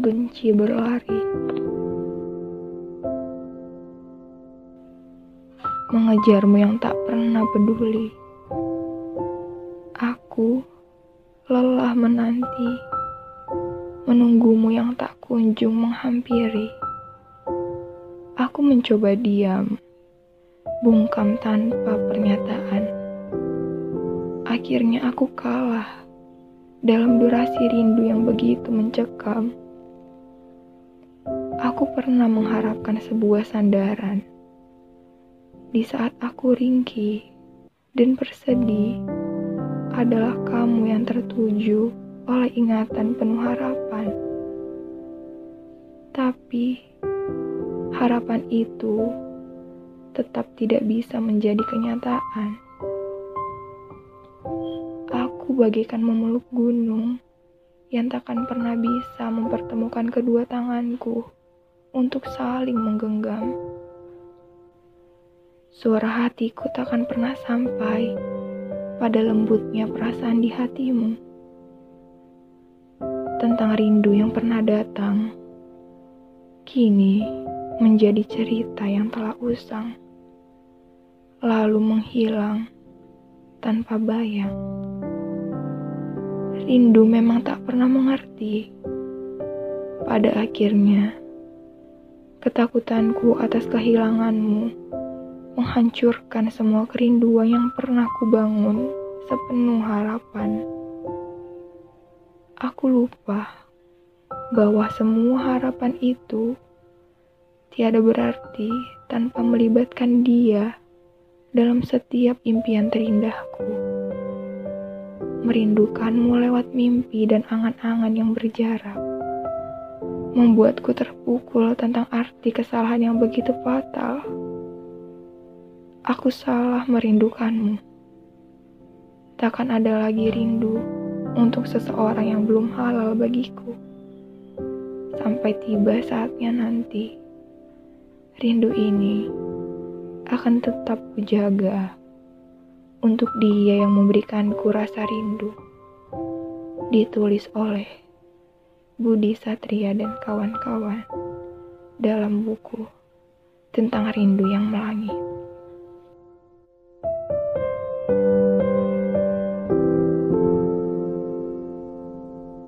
suci berlari. Mengejarmu yang tak pernah peduli. Aku lelah menanti, menunggumu yang tak kunjung menghampiri. Aku mencoba diam, bungkam tanpa pernyataan. Akhirnya aku kalah dalam durasi rindu yang begitu mencekam. Aku pernah mengharapkan sebuah sandaran. Di saat aku ringkih dan bersedih, adalah kamu yang tertuju oleh ingatan penuh harapan. Tapi, harapan itu tetap tidak bisa menjadi kenyataan. Aku bagaikan memeluk gunung yang takkan pernah bisa mempertemukan kedua tanganku untuk saling menggenggam. Suara hatiku takkan pernah sampai pada lembutnya perasaan di hatimu tentang rindu yang pernah datang. Kini menjadi cerita yang telah usang, lalu menghilang tanpa bayang. Rindu memang tak pernah mengerti. Pada akhirnya, ketakutanku atas kehilanganmu menghancurkan semua kerinduan yang pernah kubangun sepenuh harapan. Aku lupa bahwa semua harapan itu tiada berarti tanpa melibatkan dia dalam setiap impian terindahku. Merindukanmu lewat mimpi dan angan-angan yang berjarak. Membuatku terpukul tentang arti kesalahan yang begitu fatal. Aku salah merindukanmu. Takkan ada lagi rindu untuk seseorang yang belum halal bagiku. Sampai tiba saatnya nanti rindu ini akan tetap kujaga untuk dia yang memberikanku rasa rindu. Ditulis oleh Budi Satria dan kawan-kawan dalam buku tentang rindu yang melangit.